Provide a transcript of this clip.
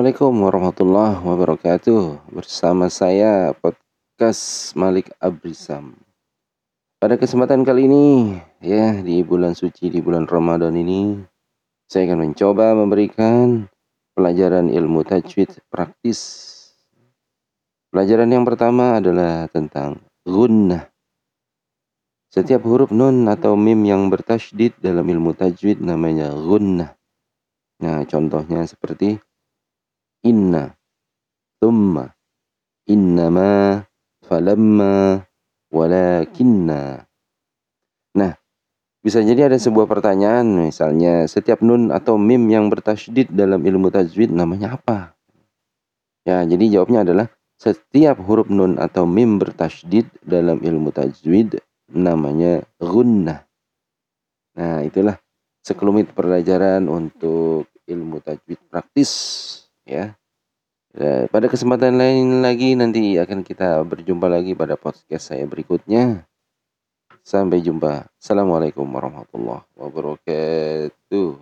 Assalamualaikum warahmatullahi wabarakatuh. Bersama saya podcast Malik Abrisam. Pada kesempatan kali ini, ya di bulan suci di bulan Ramadan ini, saya akan mencoba memberikan pelajaran ilmu tajwid praktis. Pelajaran yang pertama adalah tentang gunnah. Setiap huruf nun atau mim yang bertasydid dalam ilmu tajwid namanya gunnah. Nah, contohnya seperti inna, thumma, innama, falamma, walakinna. Nah, bisa jadi ada sebuah pertanyaan, misalnya setiap nun atau mim yang bertasydid dalam ilmu tajwid namanya apa? Ya, jadi jawabnya adalah setiap huruf nun atau mim bertasydid dalam ilmu tajwid namanya gunnah. Nah, itulah sekelumit pelajaran untuk ilmu tajwid praktis ya. ya. Pada kesempatan lain lagi nanti akan kita berjumpa lagi pada podcast saya berikutnya. Sampai jumpa. Assalamualaikum warahmatullahi wabarakatuh.